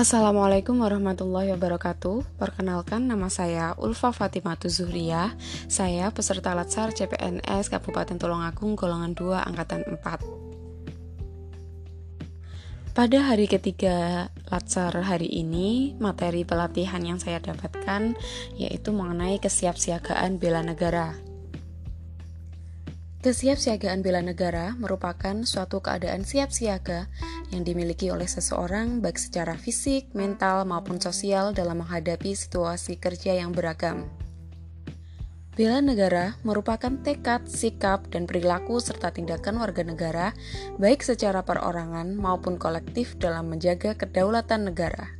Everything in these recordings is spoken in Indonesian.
Assalamualaikum warahmatullahi wabarakatuh. Perkenalkan nama saya Ulfa Fatimatu Zuhriyah. Saya peserta Latsar CPNS Kabupaten Tulungagung golongan 2 angkatan 4. Pada hari ketiga Latsar hari ini, materi pelatihan yang saya dapatkan yaitu mengenai kesiapsiagaan bela negara. Kesiapsiagaan bela negara merupakan suatu keadaan siap siaga yang dimiliki oleh seseorang baik secara fisik, mental, maupun sosial dalam menghadapi situasi kerja yang beragam. Bela negara merupakan tekad, sikap, dan perilaku serta tindakan warga negara baik secara perorangan maupun kolektif dalam menjaga kedaulatan negara.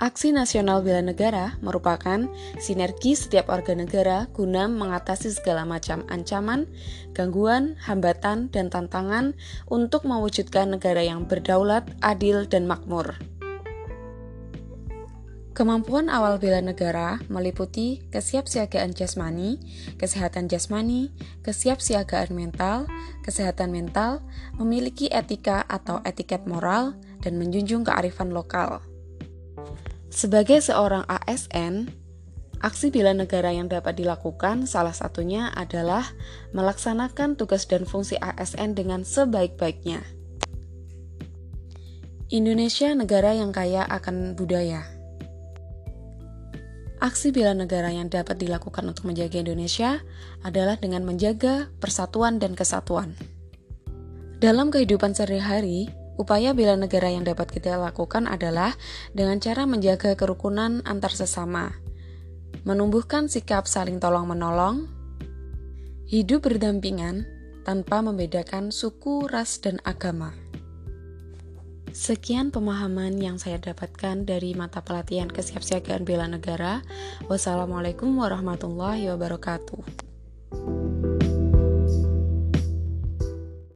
Aksi Nasional Bela Negara merupakan sinergi setiap warga negara guna mengatasi segala macam ancaman, gangguan, hambatan, dan tantangan untuk mewujudkan negara yang berdaulat, adil, dan makmur. Kemampuan awal bela negara meliputi kesiapsiagaan jasmani, kesehatan jasmani, kesiapsiagaan mental, kesehatan mental, memiliki etika atau etiket moral, dan menjunjung kearifan lokal. Sebagai seorang ASN, aksi bela negara yang dapat dilakukan salah satunya adalah melaksanakan tugas dan fungsi ASN dengan sebaik-baiknya. Indonesia negara yang kaya akan budaya. Aksi bela negara yang dapat dilakukan untuk menjaga Indonesia adalah dengan menjaga persatuan dan kesatuan. Dalam kehidupan sehari-hari, Upaya bela negara yang dapat kita lakukan adalah dengan cara menjaga kerukunan antar sesama, menumbuhkan sikap saling tolong-menolong, hidup berdampingan tanpa membedakan suku, ras, dan agama. Sekian pemahaman yang saya dapatkan dari mata pelatihan kesiapsiagaan bela negara. Wassalamualaikum warahmatullahi wabarakatuh.